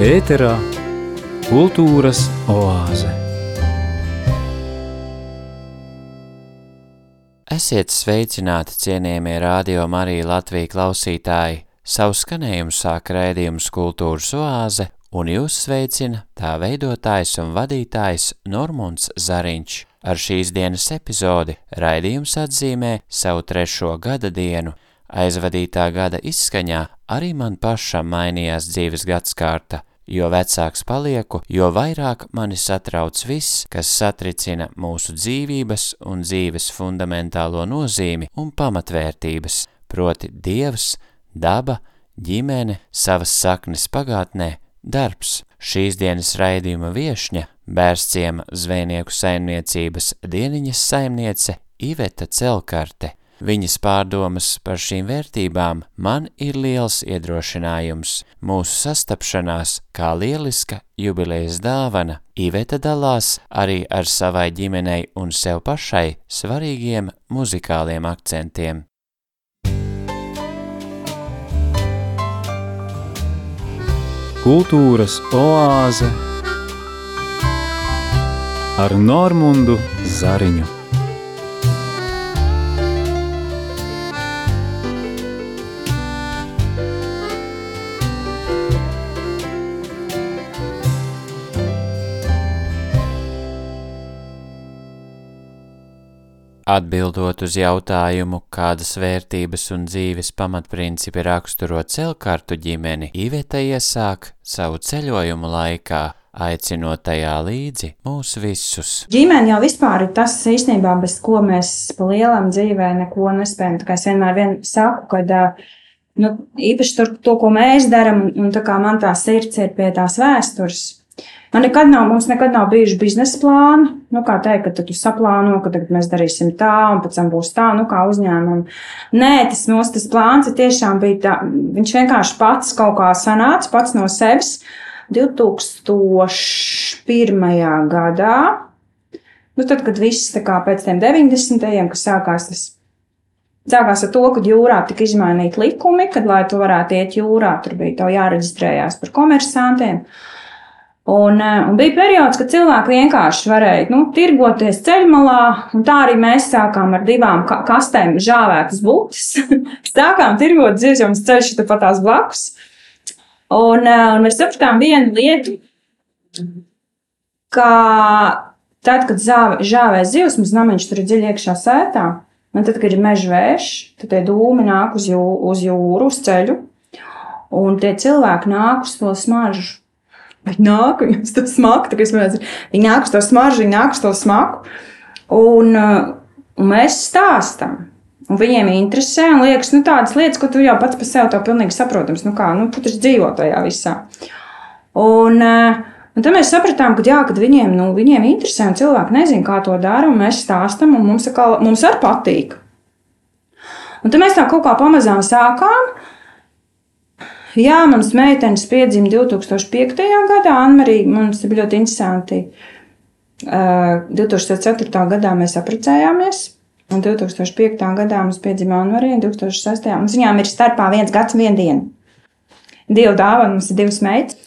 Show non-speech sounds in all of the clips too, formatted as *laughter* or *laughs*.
Ēterā kultūras oāze. Esiet sveicināti, cienījamie radio Marija Latvija klausītāji! Savu skanējumu sāk raidījums Kultūras oāze, un jūs sveicina tā veidotājs un vadītājs Normunds Zariņš. Ar šīs dienas epizodi raidījums atzīmē savu trešo gada dienu. Aizvadītā gada izskaņā arī man pašam mainījās dzīves gadskārta – Jo vecāks palieku, jo vairāk mani satrauc viss, kas satricina mūsu dzīvības un dzīves fundamentālo nozīmi un pamatvērtības, proti dievs, daba, ģimene, savas saknes pagātnē, darbs. Šīs dienas raidījuma viešņa, bērstiem zvejnieku saimniecības dieniņas saimniece Iveta Celkarte. Viņas pārdomas par šīm vērtībām man ir liels iedrošinājums. Mūsu sastapšanās kā lieliska jubilejas dāvana Iveta dalās arī ar savai ģimenei un sev pašai svarīgiem muzikāliem akcentiem. Kultūras oāze ar Normundu Zariņu. Atbildot uz jautājumu, kādas vērtības un dzīves pamatprincipi raksturo celkartu ģimeni, Iveta iesāk savu ceļojumu laikā, aicinot tajā līdzi mūs visus. Ģimene jau vispār ir tas īstenībā, bez ko mēs pa lielam dzīvē neko nespējam. Tā kā es vienmēr vien saku, kad nu, īpaši tur, to, ko mēs darām, un tā kā man tā sirds ir pie tās vēstures Man nekad nav, mums nekad nav bijuši biznesa plāni. Nu, kā teikt, ka tu saplāno, ka tagad mēs darīsim tā, un pēc tam būs tā, nu, kā uzņēmumi. Nē, tas mūsu tas plāns tiešām bija tā, viņš vienkārši pats kaut kā sanāca, pats no sevis. 2001. gadā, nu, tad, kad viss tā kā pēc tiem 90. kas sākās tas Sākās ar to, ka jūrā tika izmainīti likumi, kad, lai tu varētu iet jūrā, tur bija jāreģistrējās par komersantiem. Un, eh, un bija periods, kad cilvēki vienkārši varēja nu, tirgoties ceļmalā, un tā arī mēs sākām ar divām kastēm žāvētas būtis. *laughs* sākām tirgot dziesmas ceļš tepat tās blakus. Un, eh, un mēs sapratām vienu lietu, ka tad, kad zāve, žāvē zivs, mums namiņš tur ir dziļi iekšā sētā, un tad, kad ir meža vējš, tad tie dūmi nāk uz, jū, uz jūru, uz ceļu, un tie cilvēki nāk uz to smaržu. Viņi nāk uz to smaku, tā, mēs, viņi nāk uz to smaržu, viņi nāk uz to smaku. Un, uh, un mēs stāstām. Un viņiem interesē, un liekas, nu, tādas lietas, ko tu jau pats par sevi to pilnīgi saprotams. Nu, kā, nu, tu taču dzīvo tajā visā. Un, uh, un tad mēs sapratām, ka, jā, kad viņiem, nu, viņiem interesē, un cilvēki nezina, kā to dara, un mēs stāstām, un mums, kā, mums arī patīk. Un tad mēs tā kaut kā pamazām sākām. Jā, manas meitenes piedzima 2005. gadā. Anna-Marija mums bija ļoti interesanti. 2004. gadā mēs apprecējāmies. Un 2005. gadā mums piedzima Anna-Marija, un 2006. mums viņām ir starpā viens gads, viena diena. Divu dāvanu mums ir divas meitas.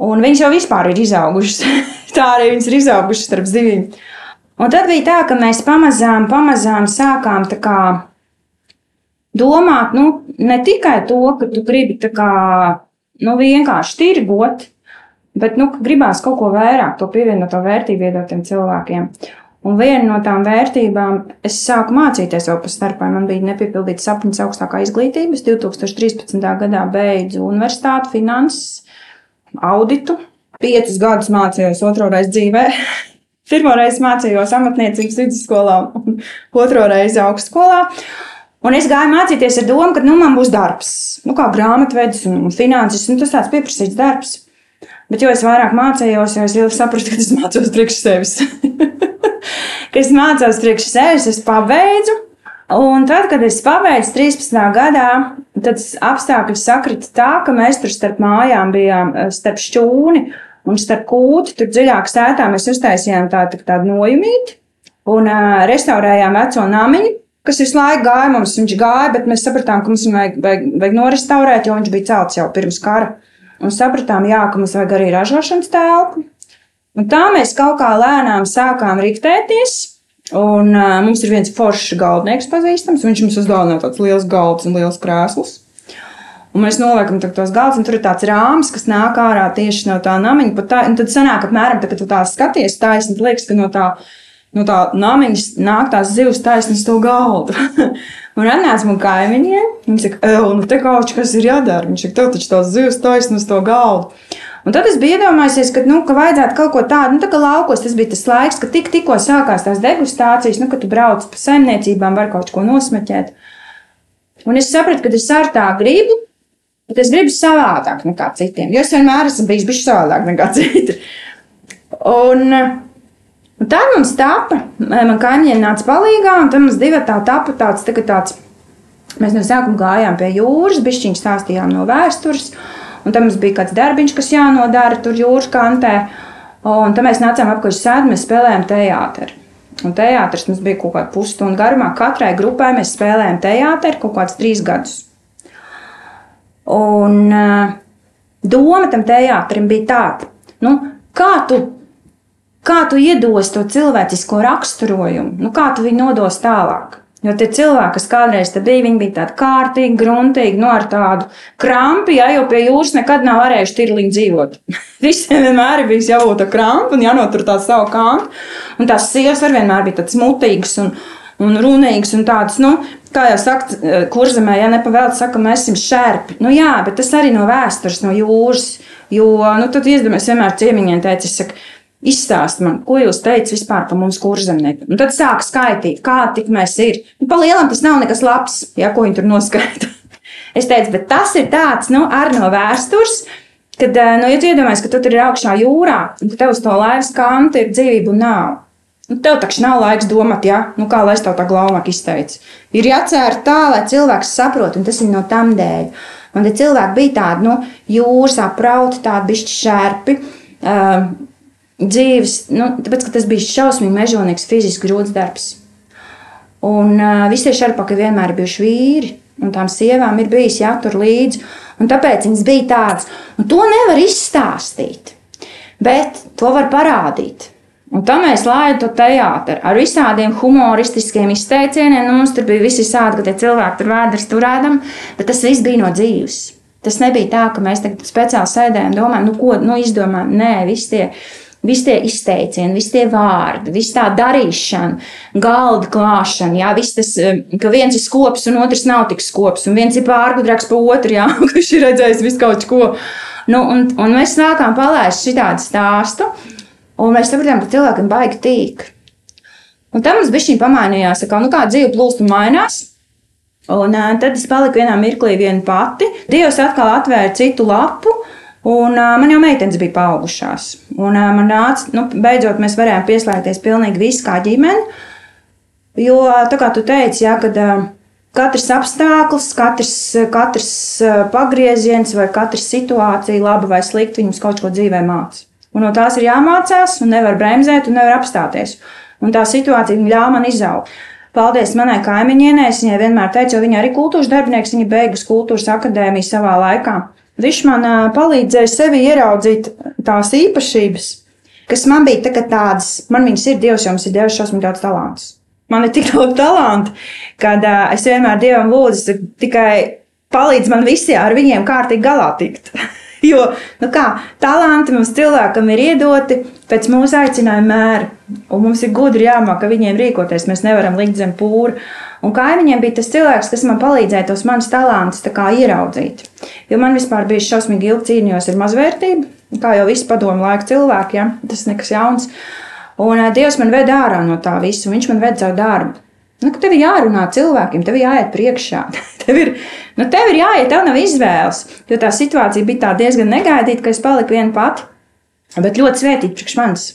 Un viņas jau vispār ir izaugušas. *laughs* tā arī viņas ir izaugušas starp zivīm. Un tad bija tā, ka mēs pamazām, pamazām sākām tā kā domāt nu, ne tikai to, ka tu gribi kā, nu, vienkārši tirgot, bet nu, gribās kaut ko vairāk, to pievienoto vērtību iedotiem cilvēkiem. Un viena no tām vērtībām, es sāku mācīties vēl par starpā. Man bija nepiepildīts sapnis augstākā izglītības. 2013. gadā beidzu universitāti, finanses, auditu. Piecus gadus mācījos otro reizi dzīvē. *laughs* Pirmo reizi mācījos amatniecības vidusskolā, un otro reizi augstskolā. Un es gāju mācīties ar domu, ka nu, man būs darbs, nu, kā grāmatvedis un finanses, un tas tāds pieprasīts darbs. Bet, jo es vairāk mācījos, jo es sapratu, ka es mācos priekš sevis. ka *laughs* es mācos priekš sevis, es pabeidzu. Un tad, kad es pabeidzu 13. gadā, tad apstākļi sakrita tā, ka mēs tur starp mājām bijām, eh, starp šķūni un starp kūti, tur dziļāk sētā mēs uztaisījām tādu, tādu nojumīti un uh, restaurējām veco namiņu kas visu laiku gāja mums. Viņš gāja, bet mēs sapratām, ka mums viņu vajag, vajag, vajag norestaurēt, jo viņš bija celts jau pirms kara. un sapratām, jā, ka mums vajag arī ražošanas telpu. Un tā mēs kaut kā lēnām sākām riktēties. Un, uh, mums ir viens foršs galdnieks pazīstams. Viņš mums uzdāvināja tāds liels galds un liels krēsls. Un mēs noliekam tos galdus, un tur ir tāds rāmis, kas nāk ārā tieši no tā namiņa. Tā, tad sanāk, apmēram, tā, kad tu tā skaties, taisni, liekas, ka no tā, no tā namiņas nāk tās zivs taisnas to galdu. *laughs* un atnāca man kaimiņiem, viņi saka, nu te kaut kas ir jādara. Viņš saka, tev taču tās zivs taisnas to galdu. Un tad es biju iedomājies, ka, nu, ka vajadzētu kaut ko tādu, nu, tā kā laukos tas bija tas laiks, kad tik, tikko sākās tās degustācijas, nu, kad tu brauc pa saimniecībām, var kaut ko nosmeķēt. Un es sapratu, ka es ar tā gribu, bet es gribu savādāk nekā citiem. Jo es vienmēr esmu bijis bijis savādāk nekā citi. Un, un tā mums tapa, man kaimiņiem nāca palīgā, un tam mums divi tā tapa tāds, tā, tāds. Mēs no sākuma gājām pie jūras, bišķiņš stāstījām no vēstures. Un tam mums bija kāds darbiņš, kas jānodara tur jūras kantē. Un tad mēs nācām apkārt sēdi, mēs spēlējām teātri. Un teātris mums bija kaut kāda pusstunda garumā. Katrai grupai mēs spēlējām teātri kaut kādus trīs gadus. Un uh, doma tam teātrim bija tāda, nu, kā tu, kā tu iedos to cilvēcisko raksturojumu, nu, kā tu viņu nodos tālāk. Jo tie cilvēki, kas kādreiz bija, viņi bija tādi kārtīgi, gruntīgi, no nu, ar tādu krampi, ja jau pie jūras nekad nav varējuši tirliņi dzīvot. *laughs* Visiem vienmēr bijis jābūt krampi un jānotur tādu savu kantu. Un tās sievas var vienmēr bija tādas mutīgas un, un runīgas un tādas, nu, kā jau saka, kurzemē, ja nepavēlta, saka, mēs esam šērpi. Nu jā, bet tas arī no vēstures, no jūras. Jo, nu, tad iedomājieties, vienmēr ciemiņiem teicis, saka, Izstāst man, ko jūs teicat vispār par mums kurzemniekiem. Un tad sāk skaitīt, kā tik mēs ir. Nu, pa lielam tas nav nekas labs, ja ko viņi tur noskaita. *laughs* es teicu, bet tas ir tāds, nu, ar no vēstures. Kad, eh, nu, ja iedomājies, ka tu tur ir augšā jūrā, un tev uz to laivas kantu ir dzīvība un nav. Nu, tev taču nav laiks domāt, ja? nu, kā lai es tev tā glaunāk izteicu. Ir jācer tā, lai cilvēks saprot, un tas ir no tam dēļ. Un tie cilvēki bija tādi, nu, jūras aprauti, tādi bišķi šērpi. Uh, dzīves, nu, tāpēc, ka tas bija šausmīgi mežonīgs fizisks grūts darbs. Un uh, visi šarpaki vienmēr bijuši vīri, un tām sievām ir bijis jātur līdzi, un tāpēc viņas bija tādas, un to nevar izstāstīt, bet to var parādīt. Un tā mēs laidām to teātri ar visādiem humoristiskiem izteicieniem. Nu, mums tur bija visi tādi, ka tie cilvēki tur vēders turēdam, bet tas viss bija no dzīves. Tas nebija tā, ka mēs tagad speciāli sēdējam, domājam, nu, ko nu, izdomājam. Nē, visi tie Visi tie izteicieni, visi tie vārdi, visa tā darīšana, galda klāšana, jā, viss tas, eh, ka viens ir skops un otrs nav tik skops, un viens ir pārgudrāks par otru, jā, *laughs* kurš ir redzējis visu kaut ko. Nu, un, un mēs sākām palaist šitādu stāstu, un mēs sapratām, ka cilvēkam baigi tīk. Un tam mums bija pamainījās, ka nu, kā dzīve plūst un mainās. Un, uh, tad es paliku vienā mirklī viena pati. Dievs atkal atvēra citu lapu, Un, uh, man jau meitenes bija paaugušās. Un, uh, man nāca, nu, beidzot, mēs varējām pieslēgties pilnīgi visi kā ģimene. Jo, tā kā tu teici, jā, kad uh, katrs apstākļus, katrs, katrs pagrieziens vai katra situācija, laba vai slikta, viņus kaut ko dzīvē mācīja. Un no tās ir jāmācās, un nevar bremzēt, un nevar apstāties. Un tā situācija ļāva man izaugt. Paldies manai kaimiņienei. Viņai vienmēr teicu, jo viņa arī kultūras darbinieks, viņa beigus kultūras akadēmiju savā laikā. Viņš man palīdzēja sevi ieraudzīt tās īpašības, kas man bija tā, tādas, man viņas ir Dievs, jo mums ir devis šausmīgi daudz talantus. Man ir tik daudz talantu, ka uh, es vienmēr Dievam lūdzu, tikai palīdz man visiem ar viņiem kārtīgi galā tikt. *laughs* jo nu kā, talanti mums cilvēkam ir iedoti pēc mūsu aicinājuma mēra, un mums ir gudri jāmāk, viņiem rīkoties. Mēs nevaram likt zem pūra. Un kaimiņiem bija tas cilvēks, kas man palīdzēja tos manus talantus ieraudzīt. Jo man vispār bija šausmīgi ilgi cīnījos ar mazvērtību, kā jau visi padomu laika cilvēki, ja? tas nekas jauns. Un uh, Dievs man veda ārā no tā visa, Viņš man veda savu darbu. Nu, tev ir jārunā cilvēkiem, tev ir jāiet priekšā. *laughs* tev, ir, nu, tev ir jāiet, tev nav izvēles. Jo tā situācija bija diezgan negaidīta, ka es paliku viena pati. Bet ļoti svētīta priekš manis.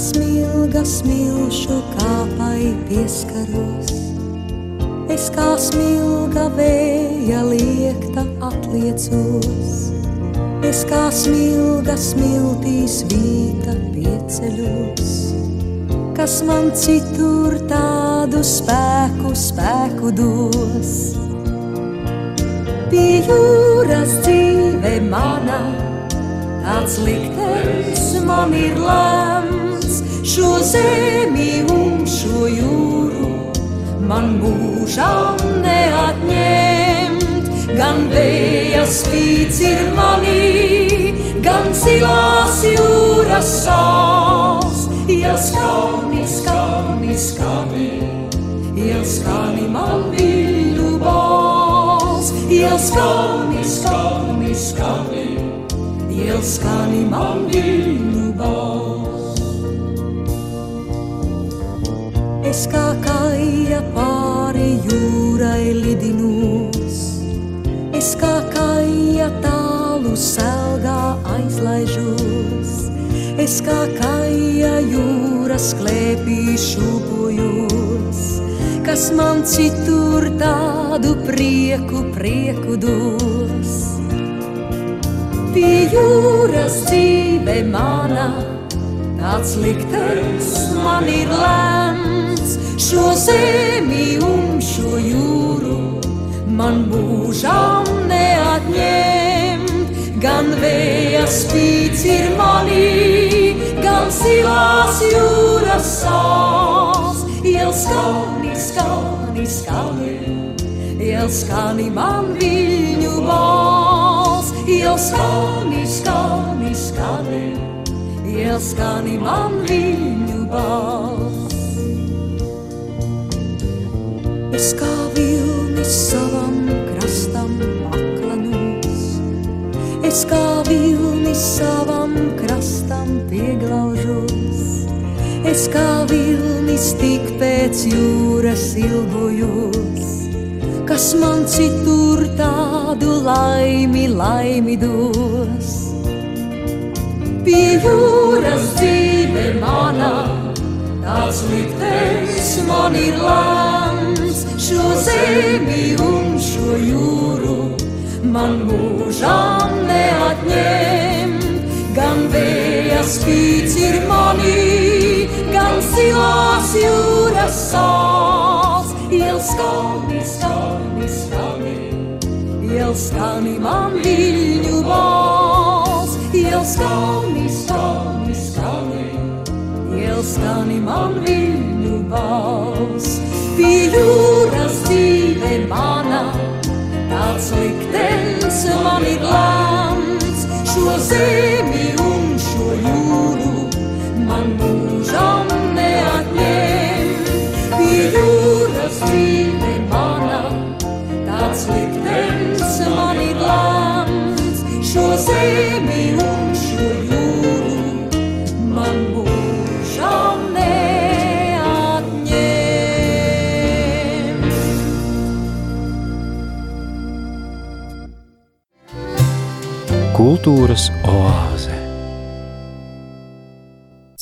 Smilga smilšu kāpai pieskaros. Es kā smilga vēja līnija atliecos. Es kā smilga smiltīs vīta pieceļos, kas man citur tādu spēku, spēku dos. Pie jūras dzīve mana, tāds liktenis man ir lemts, šo zemi un šo jūru. Man mūžām neatņemt. Gan vēja spīts ir manī, gan zilās jūras sāls, ja skani, skani, skani, ja skani man viļņu balss, ja skani, skani, skani, skani man viļņu balss. Es kā kāja pāri jūrai lidinos, es kā kāja tālu selgā aizlaižos, es kā kāja jūras klēpī šūpojos, kas man citur tādu prieku, prieku dos. Dzīve mana, tāds liktenis man ir lemts, šo zemi un šo jūru man mūžām neatņemt. Gan vēja spīts ir manī, gan silās jūras sāls, iel skani, skani, skani, iel skani man viņu balss, iel skani, skani, skani, iel skani man viņu balss. Es kā vilnis savam krastam aklanos, es kā vilnis savam krastam pieglaužos, es kā vilnis tik pēc jūras ilgojos, kas man citur tādu laimi, laimi dos. Pie jūras dzīve manā, tāds liktenis man ir lēms, šo zemi un šo jūru man mūžām neatņem. Gan vēja spīts ir manī, gan silās jūras sāls, iel skani, skani, skani, iel skani man viļņu balss, iel skani, skani, skani. Iel skani man viņu balss, pie jūras dzīve mana, tāds liktenis man ir lēmts, šo zemi un šo jūru man mūžam neatņem. Pie jūras dzīve mana, tāds liktenis man ir lēmts, šo zemi un šo jūru man mūžam neatņem. Kultūras oāze.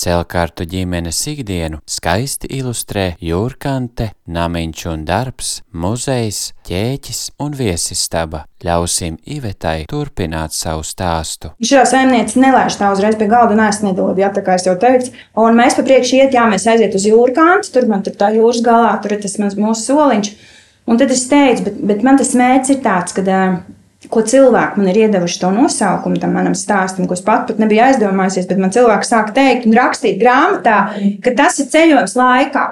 Celkārtu ģimenes ikdienu skaisti ilustrē jūrkante, namiņš un darbs, muzejs, ķēķis un viesistaba. Ļausim Ivetai turpināt savu stāstu. Šajā saimniecībā nelaiž tā uzreiz pie galda, un es nedodu, ja tā kā es jau teicu. Un mēs pa priekšu iet, jā, mēs aiziet uz jūrkāntu, tur man tur tā jūras galā, tur ir tas mans mūsu soliņš. Un tad es teicu, bet, bet man tas mērķis ir tāds, ka, ko cilvēki man ir iedevuši to nosaukumu tam manam stāstam, ko es pat, pat nebiju aizdomājusies, bet man cilvēki sāk teikt un rakstīt grāmatā, ka tas ir ceļojums laikā.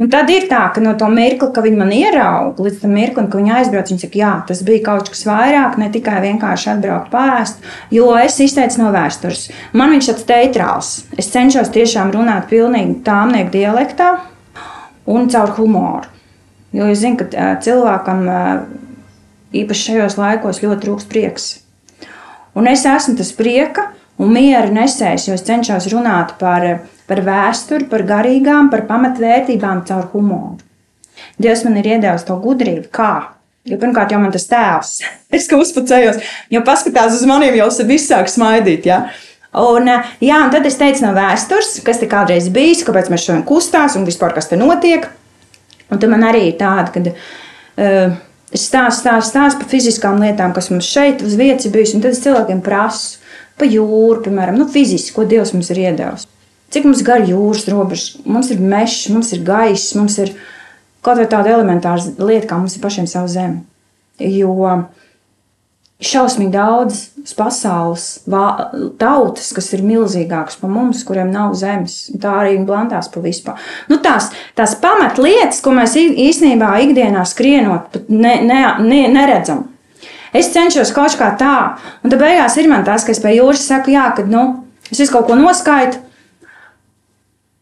Un tad ir tā, ka no tā mirkli, kad viņi man ierauga, līdz tam mirklim, kad viņi aizbrauc, viņi saka, jā, tas bija kaut kas vairāk, ne tikai vienkārši atbraukt pāriest, jo es izteicu no vēstures. Man viņš tāds teitrāls. Es cenšos tiešām runāt pilnīgi tāmnieku dialektā un caur humoru. Jo es zinu, ka cilvēkam īpaši šajos laikos ļoti trūks prieks. Un es esmu tas prieka un miera nesējs, jo es cenšos runāt par, par vēsturi, par garīgām, par pamatvērtībām caur humoru. Dievs man ir iedevis to gudrību, kā. Jo pirmkārt, jau man tas tēls, *laughs* es kā uzpacējos, jo paskatās uz maniem, jau viss sāk smaidīt. Ja? Un, jā, un tad es teicu no vēstures, kas te kādreiz bijis, kāpēc mēs šodien kustās un vispār kas te notiek. Un tad man arī ir tāda, ka uh, Es stāstu, stāstu, stāstu par fiziskām lietām, kas mums šeit uz vietas ir bijusi, tad es cilvēkiem prasu par jūru, piemēram, nu, fiziski, ko Dievs mums ir iedevis. Cik mums ir gara jūras robežas, mums ir mežs, mums ir gaiss, mums ir kaut vai tāda elementāra lieta, kā mums ir pašiem savu zemi. Jo šausmīgi daudz pasaules tautas, kas ir milzīgākas par mums, kuriem nav zemes. Tā arī blandās pa vispār. Nu, tās, tās pamatlietas, ko mēs īstenībā ikdienā skrienot, ne, ne, ne, neredzam. Es cenšos kaut kā tā, un tad beigās ir man tas, ka es pie jūras saku, jā, ka nu, es kaut ko noskaitu.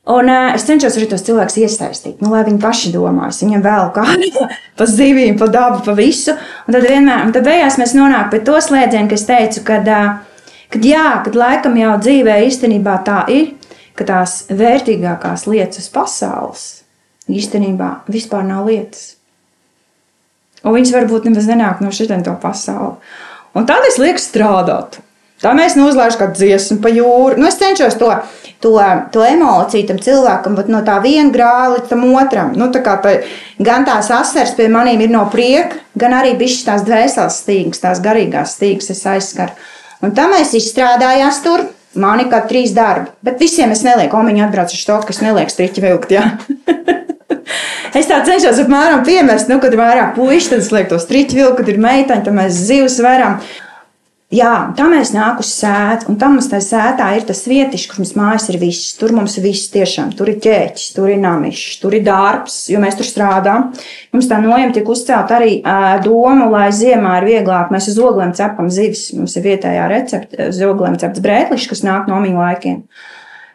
Un uh, es cenšos arī tos cilvēkus iesaistīt, nu, lai viņi paši domās. Viņam vēl kāda *laughs* par zivīm, par dabu, par visu. Un tad vienmēr, un tad beigās mēs nonākam pie to slēdzienu, kas teicu, kad, uh, kad jā, kad laikam jau dzīvē īstenībā tā ir, ka tās vērtīgākās lietas pasaules īstenībā vispār nav lietas. Un viņas varbūt nemaz nenāk no šitiem to pasauli. Un tad es lieku strādāt. Tā mēs nozlaižam kādu dziesmu pa jūru. Nu, es cenšos to to, to emociju tam cilvēkam, bet no tā viena grāla līdz tam otram. Nu, tā tā, gan tās asaras pie maniem ir no prieka, gan arī bišķi tās dvēseles stīgas, tās garīgās stīgas es aizskaru. Un tā mēs izstrādājām tur. Man ir kā trīs darbi, bet visiem es nelieku. Omiņa atbrauc uz to, kas neliek striķi vilkt. *laughs* Es tā cenšos apmēram piemest, nu, kad ir vairāk puikas, tad es lieku to striķi vilku, kad ir meitaņa, tad mēs zivs varam. Jā, tā mēs nākam uz sētu, un tam mums tā sētā ir tas vietiņš, kur mums mājas ir viss. Tur mums viss tiešām, tur ir ķēķis, tur ir namišs, tur ir darbs, jo mēs tur strādājam. Mums tā nojama tiek uzcelt arī doma, lai ziemā ir vieglāk. Mēs uz ogliem cepam zivis, mums ir vietējā recepte, uz ogliem cepts brētlišs, kas nāk no viņa laikiem.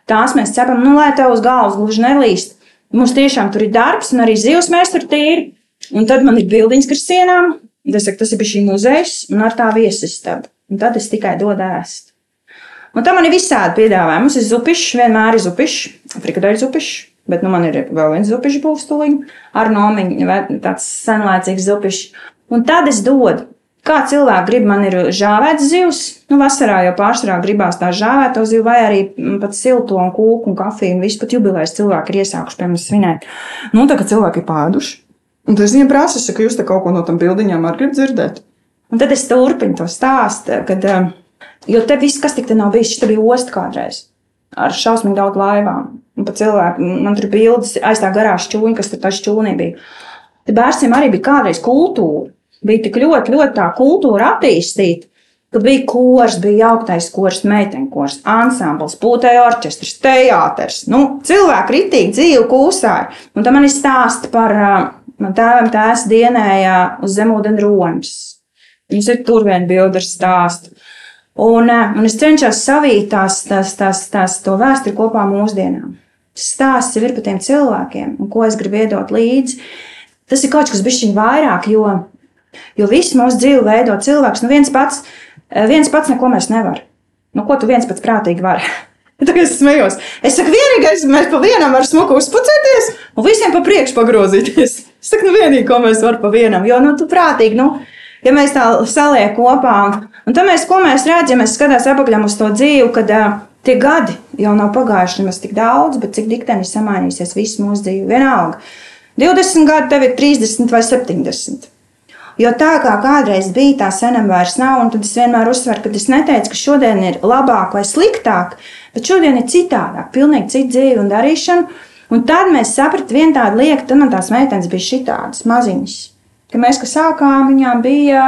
Tās mēs cepam, nu, lai tev uz galvas gluži nelīst. Mums tiešām tur ir darbs, un arī zivs mēs tur tīri. Un tad man ir bildiņas, kas sienām. Tas, tas ir bijis šī muzejs un ar tā viesistabu un tad es tikai dodu ēst. Un tam man ir visādi piedāvājumi. Mums ir zupišs, vienmēr ir zupišs, frikadeļu zupišs, bet nu man ir vēl viens zupišs būstuliņš ar nomiņu, tāds senlaicīgs zupišs. Un tad es dodu. Kā cilvēki grib, man ir žāvēts zivs. Nu, vasarā jau pārsvarā gribās tā žāvēto zivu, vai arī pat silto un kūku un kafiju. Un viss pat jubilejas cilvēki ir iesākuši pie mums svinēt. Nu, tā kā cilvēki ir pāduši. Un tas viņiem prasa, ka jūs te kaut ko no tam bildiņām arī gribat dzirdēt. Un tad es turpinu to stāstu, kad, um, jo te viss, kas tik te nav bijis, šī bija osta kādreiz ar šausmīgi daudz laivām. Un pat cilvēki, man tur bija bildes aiz tā garā šķūņa, kas tur tā šķūnī bija. Te bērniem arī bija kādreiz kultūra. Bija tik ļoti, ļoti tā kultūra attīstīta. Kad bija kurs, bija jauktais kurs, meiteņu kurs, ansambls, pūtēja orķestris, teātris. Nu, cilvēki ritīgi dzīvi kūsāja. Un tam man ir stāsti par uh, man tēvam tēs dienējā uz zemūdens roņus. Viņas ir tur viena bilde ar stāstu. Un, eh, un es cenšos savīt tās, tās, tās, tās to vēsturi kopā mūsdienām. Stāsts jau ir par tiem cilvēkiem, un ko es gribu iedot līdzi. Tas ir kaut kas bišķiņ vairāk, jo, jo visu mūsu dzīvi veido cilvēks. Nu viens pats, eh, viens pats neko mēs nevar. Nu, ko tu viens pats prātīgi vari? *laughs* Tagad es smējos. Es saku, vienīgais, mēs pa vienam varam smuku uzpucēties un visiem pa priekšu pagrozīties. Es saku, nu vienīgi, ko mēs varam pa vienam, jo, nu, tu prātīgi, nu, ja mēs tā saliekam kopā, un tad mēs, ko mēs redzam, ja mēs skatāmies apakšā uz to dzīvi, kad uh, tie gadi jau nav pagājuši nemaz tik daudz, bet cik diktenis samainīsies viss mūsu dzīve. Vienalga, 20 gadi, tev ir 30 vai 70. Jo tā kā kādreiz bija, tā senam vairs nav, un tad es vienmēr uzsveru, ka es neteicu, ka šodien ir labāk vai sliktāk, bet šodien ir citādāk, pilnīgi cita dzīve un darīšana. Un tad mēs sapratām, viena tāda lieta, tad man tās meitenes bija šitādas maziņas ka mēs, kad sākām, viņām bija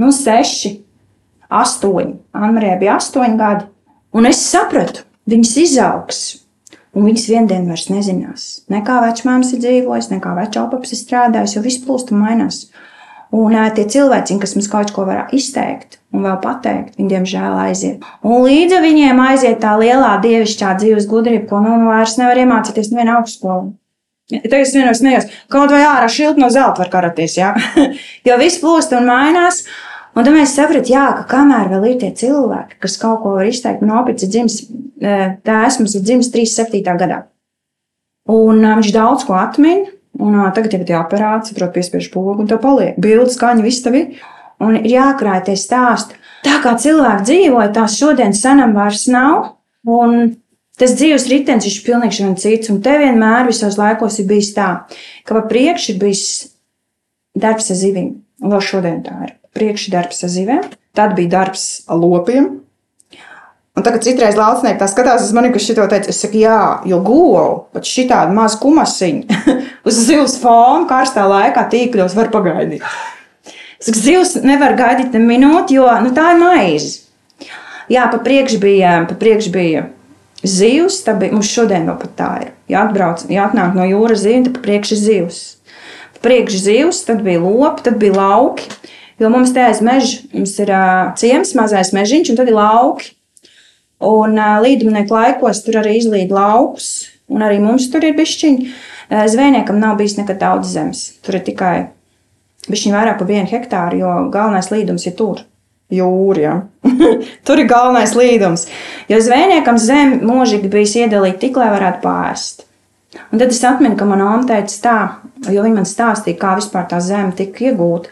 nu, seši, astoņi. Anmarijai bija astoņi gadi. Un es sapratu, viņas izaugs. Un viņas vienā dienā vairs nezinās, ne kā vecmāmas ir dzīvojis, ne kā vecāpaps ir strādājis, jo viss plūst un mainās. Un tie cilvēki, kas mums kaut ko var izteikt un vēl pateikt, viņi diemžēl aiziet. Un līdzi viņiem aiziet tā lielā dievišķā dzīves gudrība, ko nu vairs nevar iemācīties nevienā augstskolā. Tagad es vienos smējos, kaut vai ārā šilti no zelta var karaties, jā. *laughs* jo viss plūst un mainās. Un tad mēs sapratām, ka kamēr vēl ir tie cilvēki, kas kaut ko var izteikt, no apziņas ir dzimis, e, tā esmu dzimis 37. gadā. Un e, viņš daudz ko atmin, un e, tagad ir jāparāda, saprot, piespiež pogu, un tā paliek. Bildes, skaņa, viss tev ir. Un ir jākrāj tie stāsti. Tā kā cilvēki dzīvoja, tās šodien senam vairs nav. Un Tas dzīves ritenis ir pilnīgi cits, un te vienmēr visos laikos ir bijis tā, ka pa priekšu ir bijis darbs ar zivīm. Vēl šodien tā ir. Priekšdarbs ar zivīm. Tad bija darbs ar lopiem. Un tagad citreiz laucinieki tā skatās uz mani, kas šito teica. Es saku, jā, jo govu, pat šitādu mazu kumasiņu *laughs* uz zivs fona karstā laikā tīkļos var pagaidīt. Es saku, zivs nevar gaidīt ne minūti, jo nu, tā ir maize. Jā, pa priekšu bija, pa priekšu bija zivs, bija, mums šodien vēl pat tā ir. Ja atbrauc, ja atnāk no jūras zivs, tad pa priekšu ir zivs. Pa priekšu zivs, tad bija lopi, tad bija lauki. Jo mums te aiz meža ir uh, ciems, mazais mežiņš, un tad ir lauki. Un uh, līdumnieku laikos tur arī izlīd laukus, un arī mums tur ir bišķiņi. Uh, zvejniekam nav bijis nekad daudz zemes. Tur ir tikai bišķiņi vairāk par vienu hektāru, jo galvenais līdums ir tur. Jūra, ja. *laughs* tur ir galvenais līdums. Jo zvejniekam zeme mūžīgi bijis iedalīta tik, lai varētu pāriest. Un tad es atceros, ka manā māte teica tā, jo viņa man stāstīja, kā vispār tā zeme tika iegūta,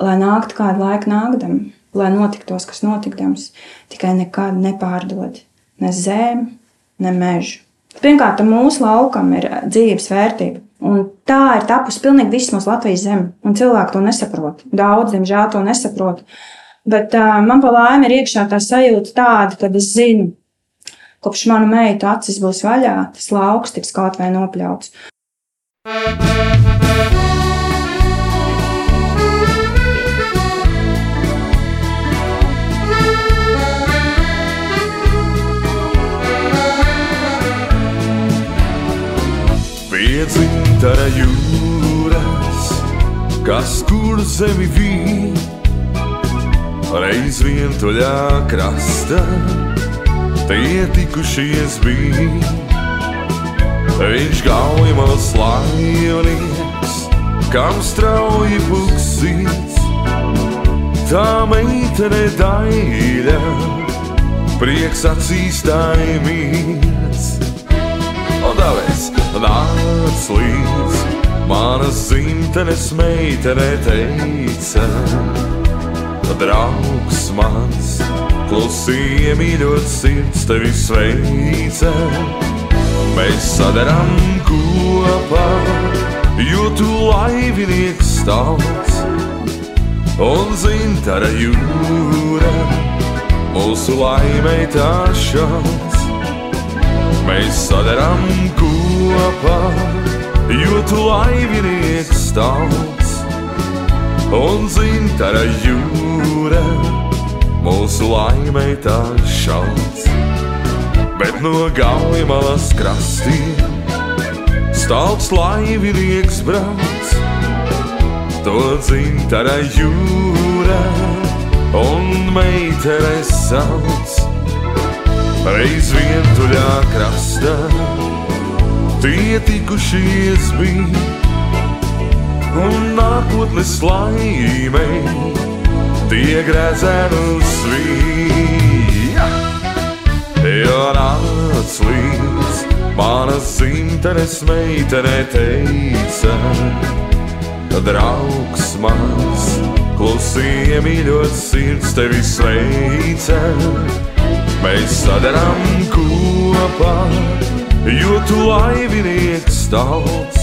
lai nāktu kādu laiku nākdam, lai notiktos, kas notikdams, tikai nekad nepārdod ne zemi, ne mežu. Pirmkārt, mūsu laukam ir dzīves vērtība. Un tā ir tapusi pilnīgi viss mūsu Latvijas zeme. Un cilvēki to nesaprot. Daudz, diemžēl, to nesaprot. Bet uh, man pa laimi ir iekšā tā sajūta tāda, ka es zinu, kopš mana meita acis būs vaļā, tas lauks tiks kaut vai nopļauts. Piedzimtara jūras, kas kur zemi vīd, reiz vientuļā krasta, tie tikušies bija. Viņš gaujamals laivnieks, kam strauji puksīts, tā meitene daļa, prieks acīs taimīts. Un tāpēc nāc līdz manas dzimtenes meitene teica, draugs mans, klusīgi mīļot sirds tevi sveica. Mēs sadarām kopā, jo tu laivinieks stāvs un zintara jūra mūsu laimei tā šāds. Mēs sadarām kopā, jo tu laivinieks stāvs un zintara jūra mūsu laimei tā šāds bet no gaujas krastiem stalts laivinieks brauc. To dzintara jūra un meitene sauc. Reiz vientuļā krastā tie tikušies bija un nākotnes laimei tie grēzēnu svīja. Jo nāc līdz manas dzimtenes meitene teica, draugs mans, klusie mīļot sirds tevi sveica. Mēs sadarām kopā, jo tu laivinieks tauts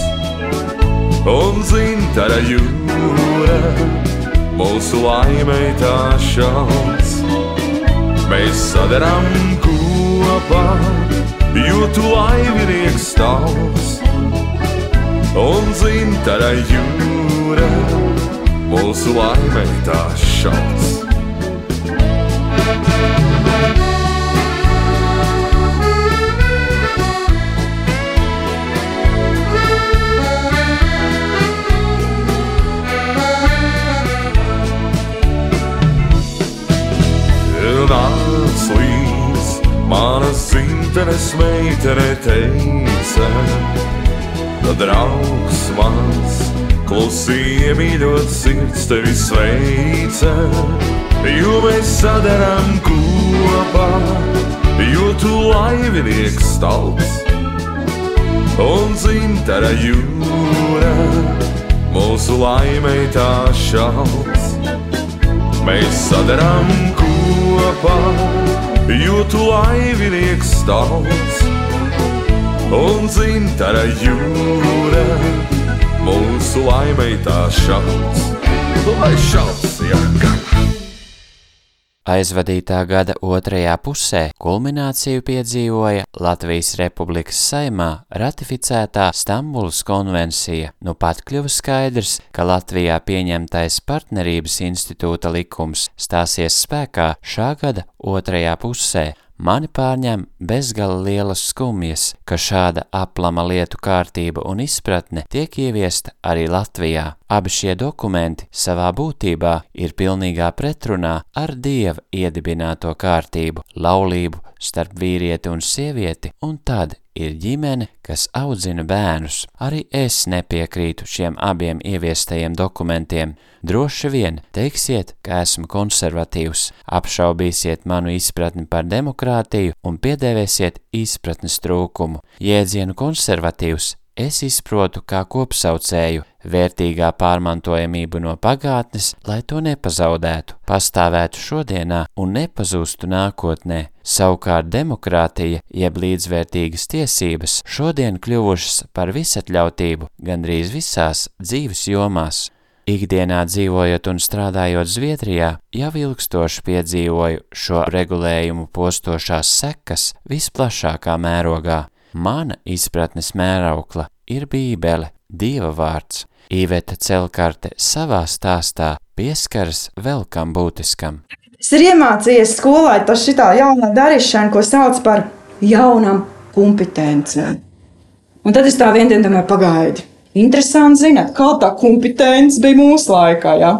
un dzintara jūra mūsu laimei tā šauts. Mēs sadarām kopā, jo tu laivinieks stāvs un dzintara jūra mūsu laimei tā šauts. Manas dzimtenes meitene teica, tad draugs mans, klusie mīļot sirds tevi sveica, jo mēs sadarām kopā, jo tu laivinieks stalts un dzimtara jūra mūsu laimei tā šauts. Mēs sadarām kopā, jo tu laivinieks stāvs un dzintara jūra mūsu laimei tā šauts, lai šauts, jā. Aizvadītā gada otrajā pusē kulmināciju piedzīvoja Latvijas Republikas saimā ratificētā Stambulas konvencija. Nu pat kļuva skaidrs, ka Latvijā pieņemtais partnerības institūta likums stāsies spēkā šā gada otrajā pusē. Mani pārņem bezgala lielas skumjas, ka šāda aplama lietu kārtība un izpratne tiek ieviesta arī Latvijā. Abi šie dokumenti savā būtībā ir pilnīgā pretrunā ar Dieva iedibināto kārtību, laulību starp vīrieti un sievieti, un tad ir ģimene, kas audzina bērnus. Arī es nepiekrītu šiem abiem ieviestajiem dokumentiem. Droši vien teiksiet, ka esmu konservatīvs, apšaubīsiet manu izpratni par demokrātiju un piedēvēsiet izpratnes trūkumu. Jēdzienu konservatīvs es izprotu kā kopsaucēju, vērtīgā pārmantojamību no pagātnes, lai to nepazaudētu, pastāvētu šodienā un nepazustu nākotnē. Savukārt demokrātija, jeb līdzvērtīgas tiesības, šodien kļuvušas par visatļautību gandrīz visās dzīves jomās. Ikdienā dzīvojot un strādājot Zviedrijā, jau ilgstoši piedzīvoju šo regulējumu postošās sekas visplašākā mērogā. Mana izpratnes mēraukla ir Bībele, Dieva vārds. Īveta Celkarte savā stāstā pieskaras vēl kam būtiskam. Es ir iemācījies skolā tas šitā jaunā darīšana, ko sauc par jaunām kompetencēm. Un tad es tā vien dienu domāju, pagaidi. Interesanti zināt, kā tā kompetence bija mūsu laikā. Ja?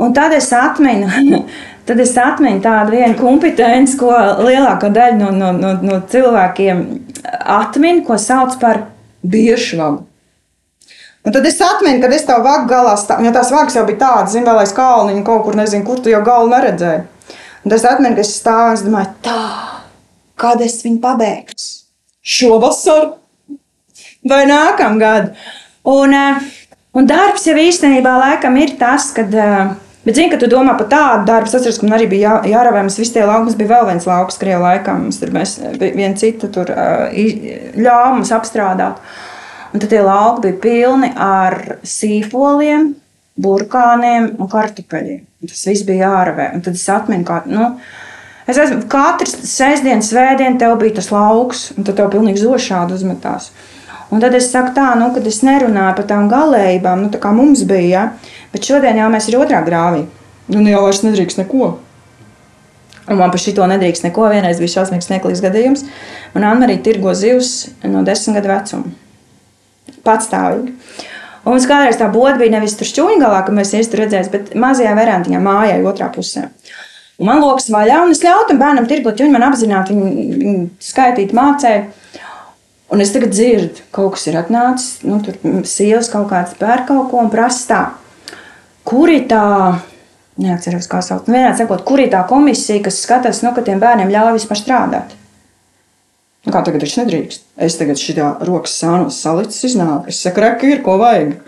Un tad es atminu, *laughs* tad es atminu tādu vienu kompetenci, ko lielākā daļa no, no, no, no cilvēkiem atmin, ko sauc par biežvagu. Un tad es atceros, kad es tev vagu galā stāvu, jo tās vagas jau bija tādas, zinu, vēl aiz kalniņa kaut kur, nezinu, kur tu jau galu neredzēji. Un es atceros, ka es stāvu un domāju, tā, kad es viņu pabeigšu? Šovasar vai nākamgad. Un, eh, un darbs jau īstenībā laikam ir tas, kad. Uh, Bet, zini, ka tu domā par tādu darbu, es atceros, ka man arī bija jā, jārāvē, mums visi tie lauki, mums bija vēl viens lauks Krievijā laikā, mums tur mēs viens citu tur ļāva mums apstrādāt. Un tad tie lauki bija pilni ar sīpoliem, burkāniem un kartupeļiem. Tas viss bija jārāvē. Un tad es atminu, kā, nu, es esmu, katrs sēsdienas, svētdien tev bija tas lauks, un tad tev pilnīgi zošādi uzmetās. Un tad es saku tā, nu, kad es nerunāju par tām galējībām, nu, tā kā mums bija, ja, Bet šodien jau mēs ir otrā grāvī. Nu, nu jau vairs nedrīkst neko. Un man par šito nedrīkst neko. Vienreiz bija šausmīgs smieklīgs gadījums. Man Anna-Marija tirgo zivs no desmit gadu vecuma. Patstāvīgi. Un mums kādreiz tā būda bija nevis tur šķūņgalā, ka mēs īsti redzējām, bet mazajā verantiņā mājā otrā pusē. Un man lokas vaļā, un es ļautu tam bērnam tirgot, jo viņi man apzināti viņu, viņu skaitīt mācēja. Un es tagad dzirdu, ka kaut kas ir atnācis, nu, tur sievas kaut kāds pērk kaut ko un prasa tā kur ir tā, neatceros, kā sauc, nu, vienādi sakot, kur ir tā komisija, kas skatās, nu, ka tiem bērniem ļauj vispār strādāt. Nu, kā tagad viņš nedrīkst? Es tagad šitā rokas sānos salicis iznāk. Es saku, reka ir, ko vajag.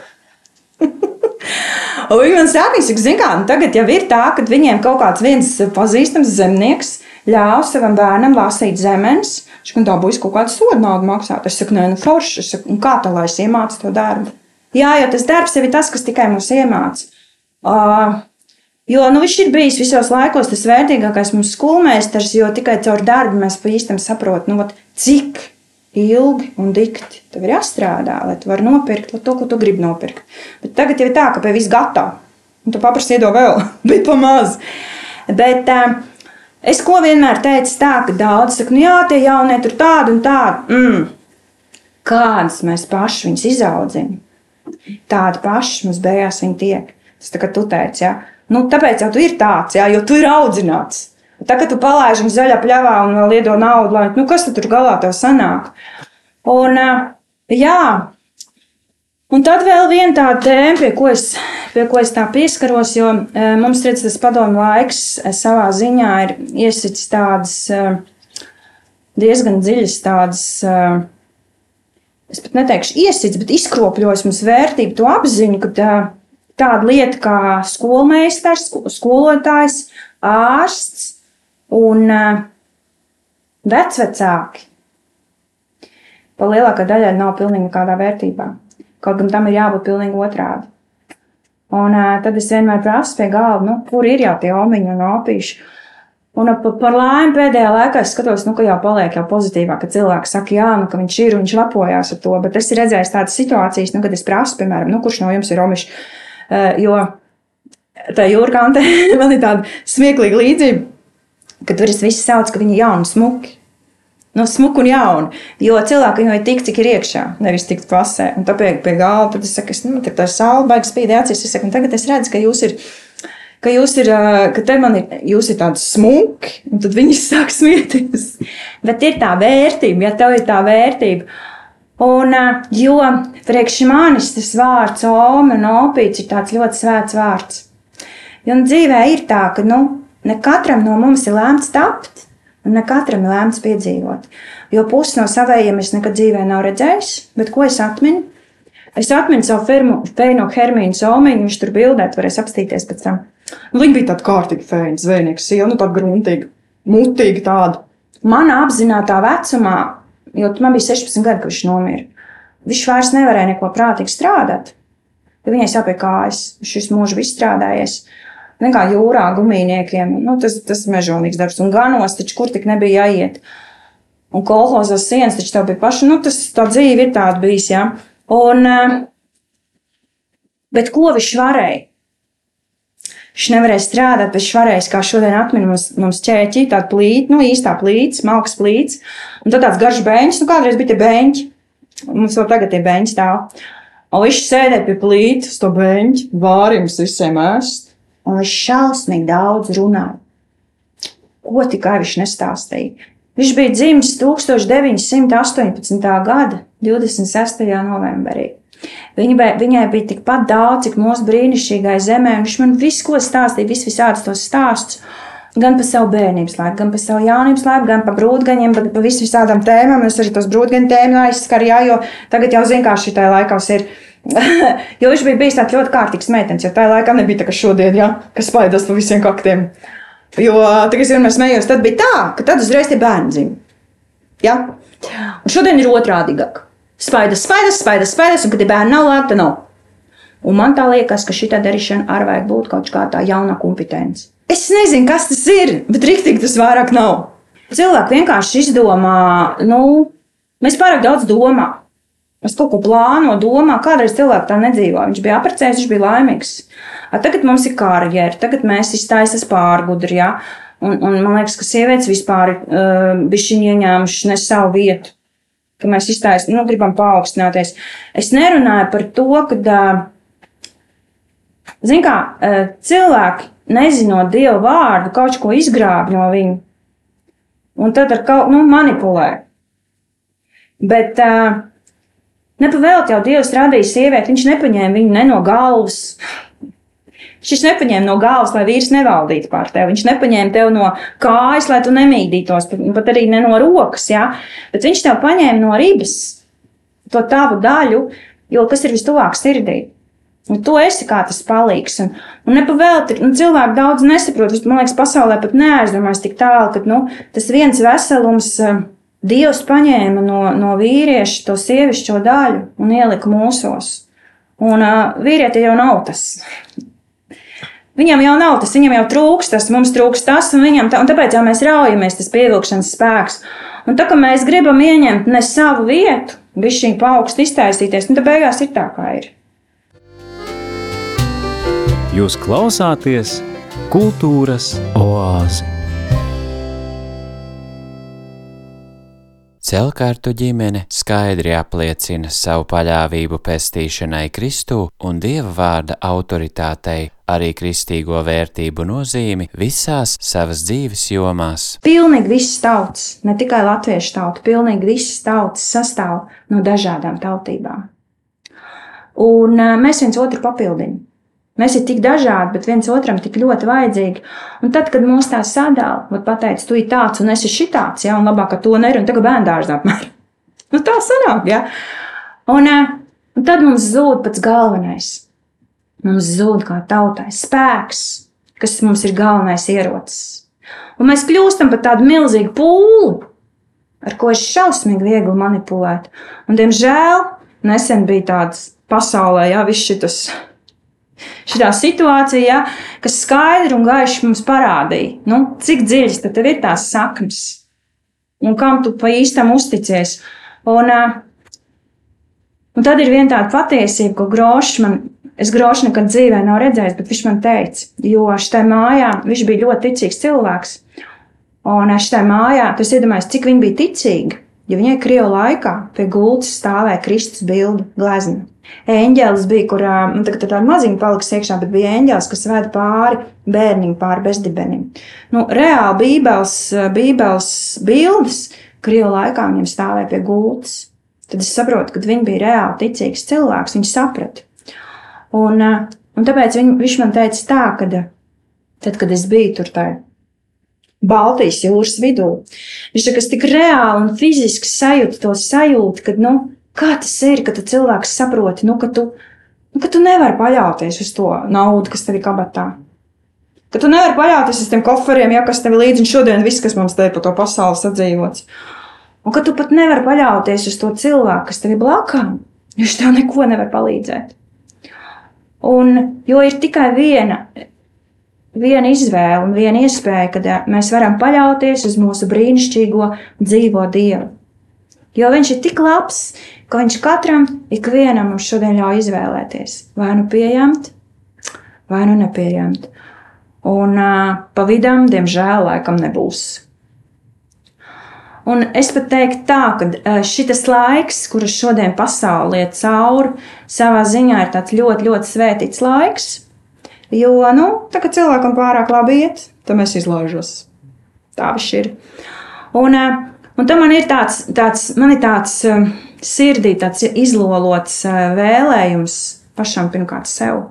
*laughs* Un viņi man saka, ka, zin kā, nu, tagad jau ir tā, ka viņiem kaut kāds viens pazīstams zemnieks ļāva savam bērnam lasīt zemes. Viņš man dabūjis kaut kādu sodu naudu maksāt. Es saku, nē, nu forši. Es saku, kā tā lai es iemācu to darbu? Jā, jo tas darbs jau ir tas, kas tikai mums iemācīja. Uh, Jo nu, viņš ir bijis visos laikos tas vērtīgākais mums skolmeistars, jo tikai caur darbu mēs pa īstam saprotam, nu, cik ilgi un dikti tev ir jāstrādā, lai tu varētu nopirkt to, ko tu gribi nopirkt. Bet tagad jau ir tā, ka pie viss gatavs. Un tu paprasti iedod vēl, *laughs* bet pa maz. Bet, uh, es ko vienmēr teicu, tā, ka daudz saka, nu jā, tie jaunie tur tādi un tādi. Mm. Kādas mēs paši viņus izaudzinām? Tādi paši mums beigās viņi tiek. Tas tā kā tu teici, ja? Nu, tāpēc jau tu ir tāds, ja? jo tu ir audzināts. Tā kā tu palaiž viņu zaļā pļavā un vēl iedod naudu, lai, nu, kas tur galā tev sanāk? Un, jā, un tad vēl viena tāda tēma, pie ko es, pie ko es tā pieskaros, jo mums redz, tas padomu laiks savā ziņā ir iesits tādas diezgan dziļas tādas es pat neteikšu iesits, bet izkropļojis mums vērtību, to apziņu, ka tāda lieta kā skolmeistars, skolotājs, ārsts un uh, vecvecāki. Pa lielākā daļai nav pilnīgi nekādā vērtībā. Kaut gan tam ir jābūt pilnīgi otrādi. Un uh, tad es vienmēr prasu pie galda, nu, kur ir jau tie omiņi un opīši. Un uh, par laimi pēdējā laikā es skatos, nu, ka jau paliek jau pozitīvāk, ka cilvēki saka, jā, nu, ka viņš ir un viņš lepojās ar to. Bet es redzēju tādas situācijas, nu, kad es prasu, piemēram, nu, kurš no jums ir omišs. Uh, jo tā jūrkante man *laughs* ir tāda smieklīga līdzība, ka tur es visu saucu, ka viņi ir jauni, smuki. No nu, smuku un jaunu. Jo cilvēki jau ir tik, cik ir iekšā, nevis tik pasē. Un tāpēc pie galda tad es saku, es, nu, tā saule baigs spīdē acīs. Es saku, tagad es redzu, ka jūs ir. Ka jūs ir, ka te man ir, jūs ir tādi smuki, un tad viņi *laughs* sāk smieties. Bet ir tā vērtība, ja tev ir tā vērtība. Un, jo priekš manis tas vārds, ome un opīts, ir tāds ļoti svēts vārds. Jo dzīvē ir tā, ka nu, ne katram no mums ir lēmts tapt, Un ne katram ir lēmts piedzīvot. Jo pusi no savējiem es nekad dzīvē nav redzējis, bet ko es atminu? Es atminu savu firmu, Feinu Hermīnu Zomiņu, viņš tur bildēt, varēs apstīties pēc tam. Nu, viņa bija tāda kārtīga feina, zvejnieka sieva, nu tāda gruntīga, mutīga tāda. Manā apzinātā vecumā, jo man bija 16 gadi, kad viņš nomira, viņš vairs nevarēja neko prātīgi strādāt. Viņai sāpēja kājas, viņš visu mūžu izstrādājies. Ne kā jūrā, gumijniekiem. Nu, tas, tas ir mežonīgs darbs. Un ganos taču kur tik nebija jāiet. Un kolhozas sienas taču tev bija paša. Nu, tas tā dzīve ir tāda bijis, jā. Un, eh, bet ko viņš varēja? Viņš nevarēja strādāt, bet viņš varēja, kā šodien atmiņā mums, mums ķēķi, tāda plīta, nu īstā plīts, malks plīts. Un tad tāds garš beņķis, nu kādreiz bija tie beņķi. Mums vēl tagad ir beņķi stāv. Un viņš sēdēja pie plītas, to beņķi, vārījums visiem ēst un viņš šausmīgi daudz runāja. Ko tikai viņš nestāstīja. Viņš bija dzimis 1918. gada 26. novembrī. Viņa, viņai bija tikpat daudz, cik mūsu brīnišķīgai zemē, un viņš man visu, ko stāstīja, vis visādus tos stāstus. Gan par savu bērnības laiku, gan par savu jaunības laiku, gan par brūtgaņiem, gan par visām tēmām. Es arī tos brūtgaņu tēmu aizskaru, jā, jo tagad jau zinu, kā šī tā laikos ir. *laughs* jo viņš bija bijis tāds ļoti kārtīgs meitenes, jo tajā laikā nebija tā, ka šodien, ja, kas spaidās pa visiem kaktiem. Jo tagad, kad mēs smējos, tad bija tā, ka tad uzreiz tie bērni dzimta. Ja? Un šodien ir otrādīgāk. Spaidas, spaidas, spaidas, spaidas, un kad ir bērni nav labi, tad nav. Un man tā liekas, ka šī darīšana arī vajag būt kaut kādā jaunā kompetence. Es nezinu, kas tas ir, bet rīktīgi tas vairāk nav. Cilvēki vienkārši izdomā, nu, mēs pārāk daudz domājam. Es kaut ko plānoju, domāju, kādreiz cilvēks tā nedzīvo. Viņš bija apprecējis, viņš bija laimīgs. A, tagad mums ir karjeras, tagad mēs iztaisām pārgudri. Ja? Un, un man liekas, ka sievietes vispār ir uh, bijušas ieņēmušas ne savu vietu, ka mēs iztaisām, nu, gribam paaugstināties. Es nerunāju par to, ka, zin kā, cilvēki, nezinot dievu vārdu, kaut ko izgrāb no viņa, un tad ar kaut nu, manipulē. Bet uh, Nepavēlt jau Dievs radīja sievieti, viņš nepaņēma viņu ne no galvas. Viņš nepaņēma no galvas, lai vīrs nevaldītu pār tevi. Viņš nepaņēma tevi no kājas, lai tu nemīdītos, pat arī ne no rokas. Ja? Bet viņš tev paņēma no ribas to tavu daļu, jo kas ir vistuvāk sirdī. Un tu esi kā tas palīgs. Un, un nepavēlti, nu, cilvēki daudz nesaprot. Man liekas, pasaulē pat neaizdomājas tik tālu, ka nu, tas viens veselums. Uh, Dievs paņēma no, no vīrieša to sievišķo daļu un ielika mūsos. Un uh, vīrieti jau nav tas. Viņam jau nav tas, viņam jau trūks tas, mums trūks tas, un, tā, un tāpēc jau mēs raujamies, tas pievilkšanas spēks. Un tā kā mēs gribam ieņemt ne savu vietu, bija šī paaugsta iztaisīties, un tad beigās ir tā, kā ir. Jūs klausāties kultūras oāzi. Celkārtu ģimene skaidri apliecina savu paļāvību pestīšanai Kristū un Dieva vārda autoritātei, arī kristīgo vērtību nozīmi visās savas dzīves jomās. Pilnīgi visas tautas, ne tikai latviešu tauta, pilnīgi visas tautas sastāv no dažādām tautībām. Un mēs viens otru papildinām. Mēs esam tik dažādi, bet viens otram tik ļoti vajadzīgi. Un tad, kad mūs tā sadala, tad pateica, tu esi tāds un es esmu šitāds, ja, un labāk ar to nerunāt, tagad bērngārzā apmēram. *laughs* Nu, tā sanāk, ja. Un, eh, un tad mums zūd pats galvenais. Mums zūd kā tautai spēks, kas mums ir galvenais ierocis. Un mēs kļūstam par tādu milzīgu pūli, ar ko ir šausmīgi viegli manipulēt. Un, diemžēl, nesen bija tāds pasaulē, jā, viss šitas. Šitā situācija, ja, kas skaidri un gaiši mums parādīja, nu, cik dziļas tad ir tās saknes un kam tu pa īstam uzticies. Un, un tad ir viena tāda patiesība, ko Grošs man, es Grošu nekad dzīvē nav redzējis, bet viņš man teica, jo šai mājā viņš bija ļoti ticīgs cilvēks. Un šai mājā, tas iedomājas, cik viņi bija ticīgi, jo viņai Krievu laikā pie gultas stāvēja Kristus bildu glezna. Eņģēlis bija, kur nu, tā, tā maziņa paliks iekšā, bet bija eņģēlis, kas veda pāri bērniņu, pāri bezdibenim. Nu, reāli bībeles, bībeles bildes Krievu laikā viņam stāvēja pie gultas. Tad es saprotu, ka viņi bija reāli ticīgs cilvēks, viņi saprata. Un, un tāpēc viņ, viņš man teica tā, ka tad, kad es biju tur tajā Baltijas jūras vidū, viņš tā, tik reāli un fiziski sajūta to sajūtu, ka, nu, Kā tas ir, ka cilvēks saprot, nu, ka, tu, nu, ka tu nevari paļauties uz to naudu, kas tev ir kabatā? Ka tu nevari paļauties uz tiem koferiem, ja kas tev ir līdzi, šodien viss, kas mums te ir pa to pasauli sadzīvots. Un ka tu pat nevari paļauties uz to cilvēku, kas tev ir blakām, jo viņš tev neko nevar palīdzēt. Un, jo ir tikai viena, viena izvēle un viena iespēja, kad mēs varam paļauties uz mūsu brīnišķīgo dzīvo Dievu. Jo viņš ir tik labs, ka viņš katram, ikvienam mums šodien ļauj izvēlēties, vai nu pieņemt, vai nu nepieņemt. Un uh, pa vidam, diemžēl, laikam nebūs. Un es pat teiktu tā, ka šis laiks, kurus šodien pasaule iet cauri, savā ziņā ir tāds ļoti, ļoti svētīts laiks. Jo, nu, tā kā cilvēkam pārāk labi iet, tad mēs izlaižos. Tā viņš ir. Un, un tam man ir tāds, tāds, man ir tāds sirdī tāds izlolots vēlējums pašam pirmkārt sev,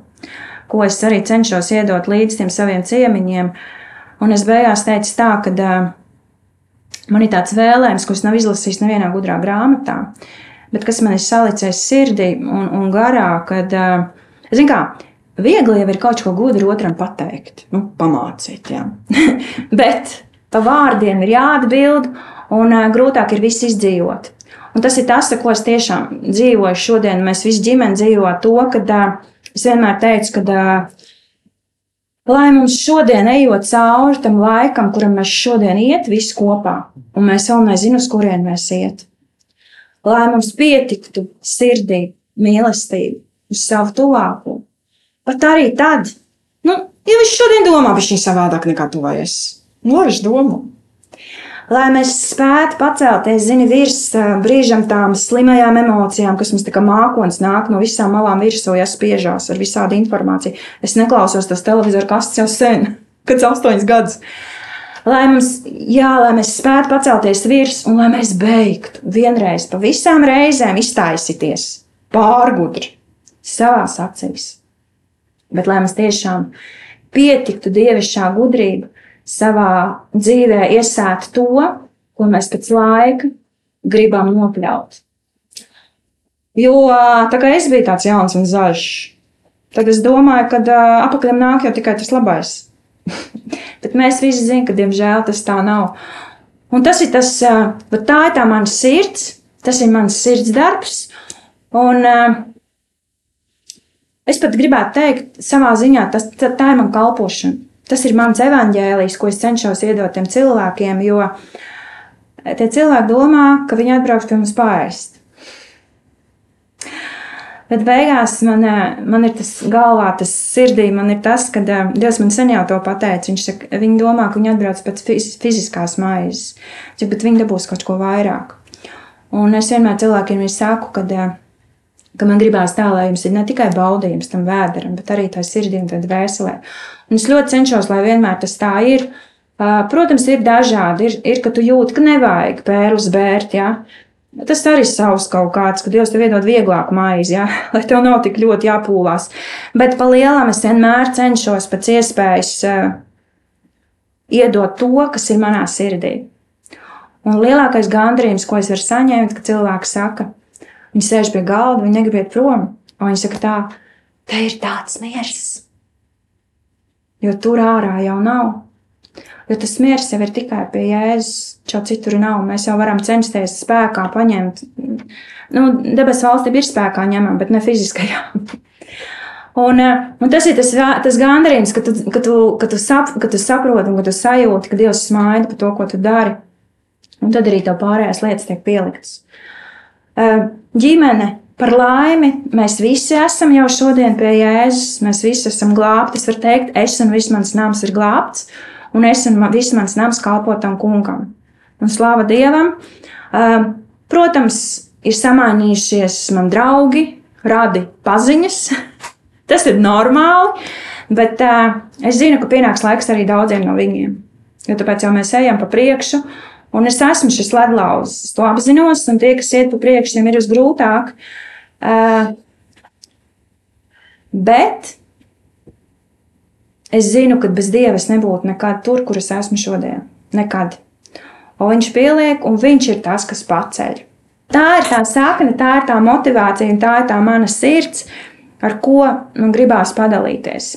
ko es arī cenšos iedot līdz tiem saviem ciemiņiem. Un es beigās teicu tā, ka man ir tāds vēlējums, es nav izlasījis nevienā gudrā grāmatā, bet kas man ir salicies sirdī un, un garā, kad, zin kā, viegli jau ir kaut ko gudru otram pateikt, nu, pamācīt, jā. *laughs* bet pa vārdiem ir jāatbild, un grūtāk ir viss izdzīvot. Un tas ir tas, ko es tiešām dzīvoju šodien. Mēs visi ģimeni dzīvo to, ka es vienmēr teicu, ka lai mums šodien ejot cauri tam laikam, kuram mēs šodien iet visi kopā, un mēs vēl nezinām, uz kurien mēs iet. Lai mums pietiktu sirdī mīlestība uz savu tuvāko. Pat arī tad, nu, ja viņš šodien domā, viņš ir savādāk nekā tu vai es. Nu, viņš domā lai mēs spētu pacelties, zini, virs brīžam tām slimajām emocijām, kas mums tā kā mākonis nāk no visām malām virsū, ja spiežās ar visādi informāciju. Es neklausos tas televizoru kastes jau sen, *laughs* kad astoņas gadus. Lai, mums, jā, lai mēs spētu pacelties virs un lai mēs beigtu vienreiz pa visām reizēm iztaisīties pārgudri savā acīs. Bet lai mums tiešām pietiktu dievišķā gudrība, savā dzīvē iesēt to, ko mēs pēc laika gribam nopļaut. Jo tā kā es biju tāds jauns un zaļš, tad es domāju, ka apakšam nāk jau tikai tas labais. *laughs* Bet mēs visi zinām, ka diemžēl tas tā nav. Un tas ir tas, tā ir tā mana sirds, tas ir mans sirds darbs. Un, es pat gribētu teikt, savā ziņā tas, tā, tā ir mana kalpošana. Tas ir mans evaņģēlijs, ko es cenšos iedot tiem cilvēkiem, jo tie cilvēki domā, ka viņi atbrauks pie mums pāriest. Bet beigās man, man ir tas galvā, tas sirdī, man ir tas, ka Dievs man sen jau to pateica. Viņš saka, viņi domā, ka viņi atbrauc pēc fiziskās maizes, bet viņi dabūs kaut ko vairāk. Un es vienmēr cilvēkiem saku, ka, ka man gribās tā, lai jums ir ne tikai baudījums tam vēderam, bet arī tā sirdī un dvēselē. Un es ļoti cenšos, lai vienmēr tas tā ir. Protams, ir dažādi. Ir, ir ka tu jūti, ka nevajag pērus bērt. Ja? Tas arī ir savs kaut kāds, ka Dievs tev iedod vieglāku maizi, ja? *laughs* lai tev nav tik ļoti jāpūlās. Bet pa lielam es vienmēr cenšos pēc iespējas uh, iedot to, kas ir manā sirdī. Un lielākais gandrījums, ko es varu saņemt, ka cilvēki saka, viņi sēž pie galda, viņi negrib iet prom. Viņi saka, tā, te ir tāds miers jo tur ārā jau nav. Jo tas miers jau ir tikai pie jēzus, jau citur nav. Mēs jau varam censties spēkā paņemt. Nu, debesu valstība ir spēkā ņemama, bet ne fiziskajā. *laughs* Un, un tas ir tas, tas gandarījums, ka tu, ka, tu, ka, tu sap, ka tu saproti un ka tu sajūti, ka Dievs smaida par to, ko tu dari. Un tad arī tev pārējās lietas tiek pieliktas. Ģimene Par laimi, mēs visi esam jau šodien pie Jēzus. Mēs visi esam glābti. Es varu teikt, es un viss mans nams ir glābts, un es un viss mans nams kalpo tam kungam. Un slāva Dievam! Protams, ir samainījušies man draugi, radi paziņas. *laughs* Tas ir normāli, bet es zinu, ka pienāks laiks arī daudziem no viņiem. Jo tāpēc jau mēs ejam pa priekšu, Un es esmu šis ledlauzis. Es to apzinos, un tie, kas iet pa priekšu, tiem ir visgrūtāk. Uh, bet es zinu, ka bez dieva es nebūtu nekad tur, kur es esmu šodien. Nekad. Un viņš pieliek, un viņš ir tas, kas paceļ. Tā ir tā sakne, tā ir tā motivācija, un tā ir tā mana sirds, ar ko man gribās padalīties.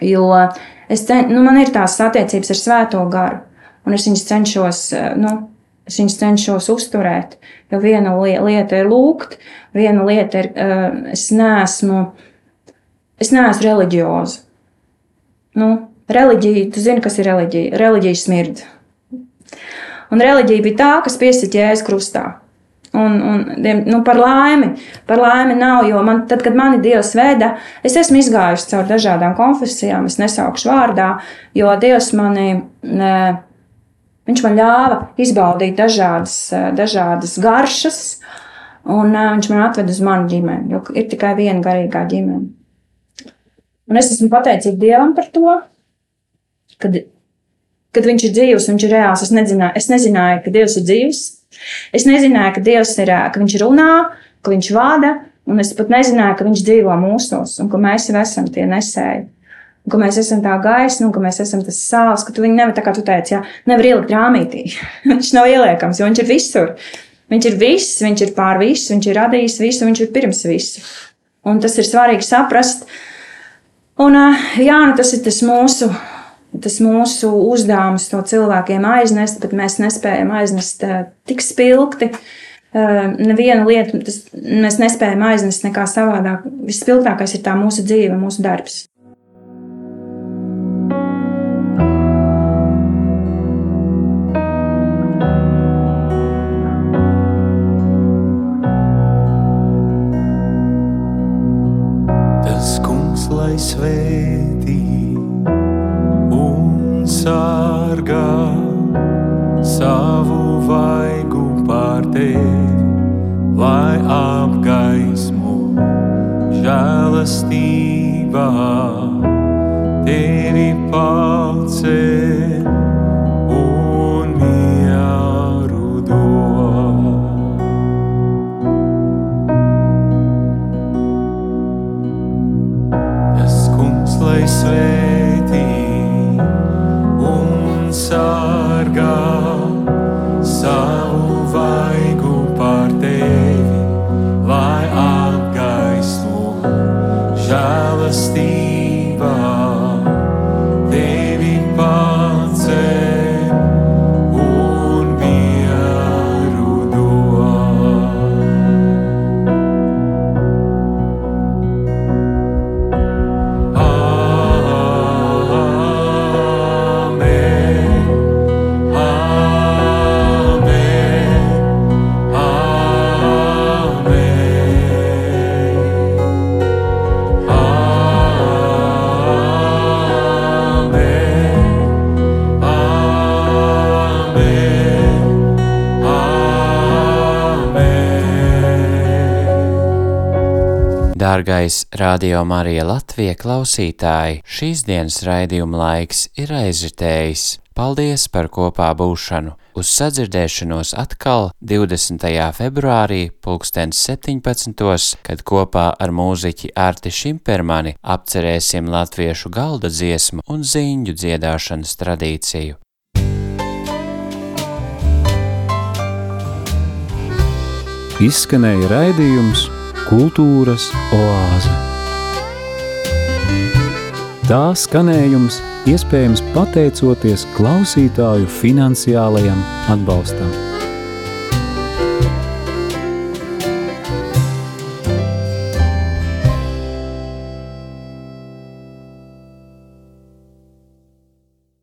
Jo es, nu, man ir tās attiecības ar Svēto garu un es viņus cenšos, eh, nu, es viņus cenšos uzturēt. Jo viena lieta ir lūgt, viena lieta ir, eh, es neesmu, es neesmu reliģioza. Nu, reliģija, tu zini, kas ir reliģija? Reliģija smirdz. Un reliģija bija tā, kas piesita jēzus krustā. Un, un, nu, par laimi, par laimi nav, jo man, tad, kad mani Dievs veda, es esmu izgājusi cauri dažādām konfesijām, es nesaukšu vārdā, jo Dievs mani ne, Viņš man ļāva izbaudīt dažādas, eh, dažādas garšas, un eh, viņš man atveda uz manu ģimeni, jo ir tikai viena garīgā ģimene. Un es esmu pateicīga Dievam par to, kad, kad viņš ir dzīvs, viņš ir reāls. Es nezināju, es nezināju, ka Dievs ir dzīvs. Es nezināju, ka Dievs ir, eh, ka viņš runā, ka viņš vada, un es pat nezināju, ka viņš dzīvo mūsos, un ka mēs jau esam tie nesēji ka mēs esam tā gaisma, un ka mēs esam tas sāls, ka tu viņu nevari, tā kā tu teici, jā, nevar ielikt rāmītī. *laughs* viņš nav ieliekams, jo viņš ir visur. Viņš ir viss, viņš ir pār visu, viņš ir radījis visu, viņš ir pirms visu. Un tas ir svarīgi saprast. Un, jā, nu tas ir tas mūsu, tas mūsu uzdevums to cilvēkiem aiznest, bet mēs nespējam aiznest tik spilgti. Nevienu lietu tas, mēs nespējam aiznest nekā savādāk. Vispilgtākais ir tā mūsu dzīve, mūsu darbs. Dārgais Radio Marija Latvija klausītāji, šīs dienas raidījuma laiks ir aizritējis. Paldies par kopā būšanu! Uz sadzirdēšanos atkal 20. februārī, pulkstens 17. kad kopā ar mūziķi Arti Šimpermani apcerēsim latviešu galda dziesmu un ziņu dziedāšanas tradīciju. Izskanēja raidījums Kultūras oāze. Tā skanējums iespējams pateicoties klausītāju finansiālajam atbalstam.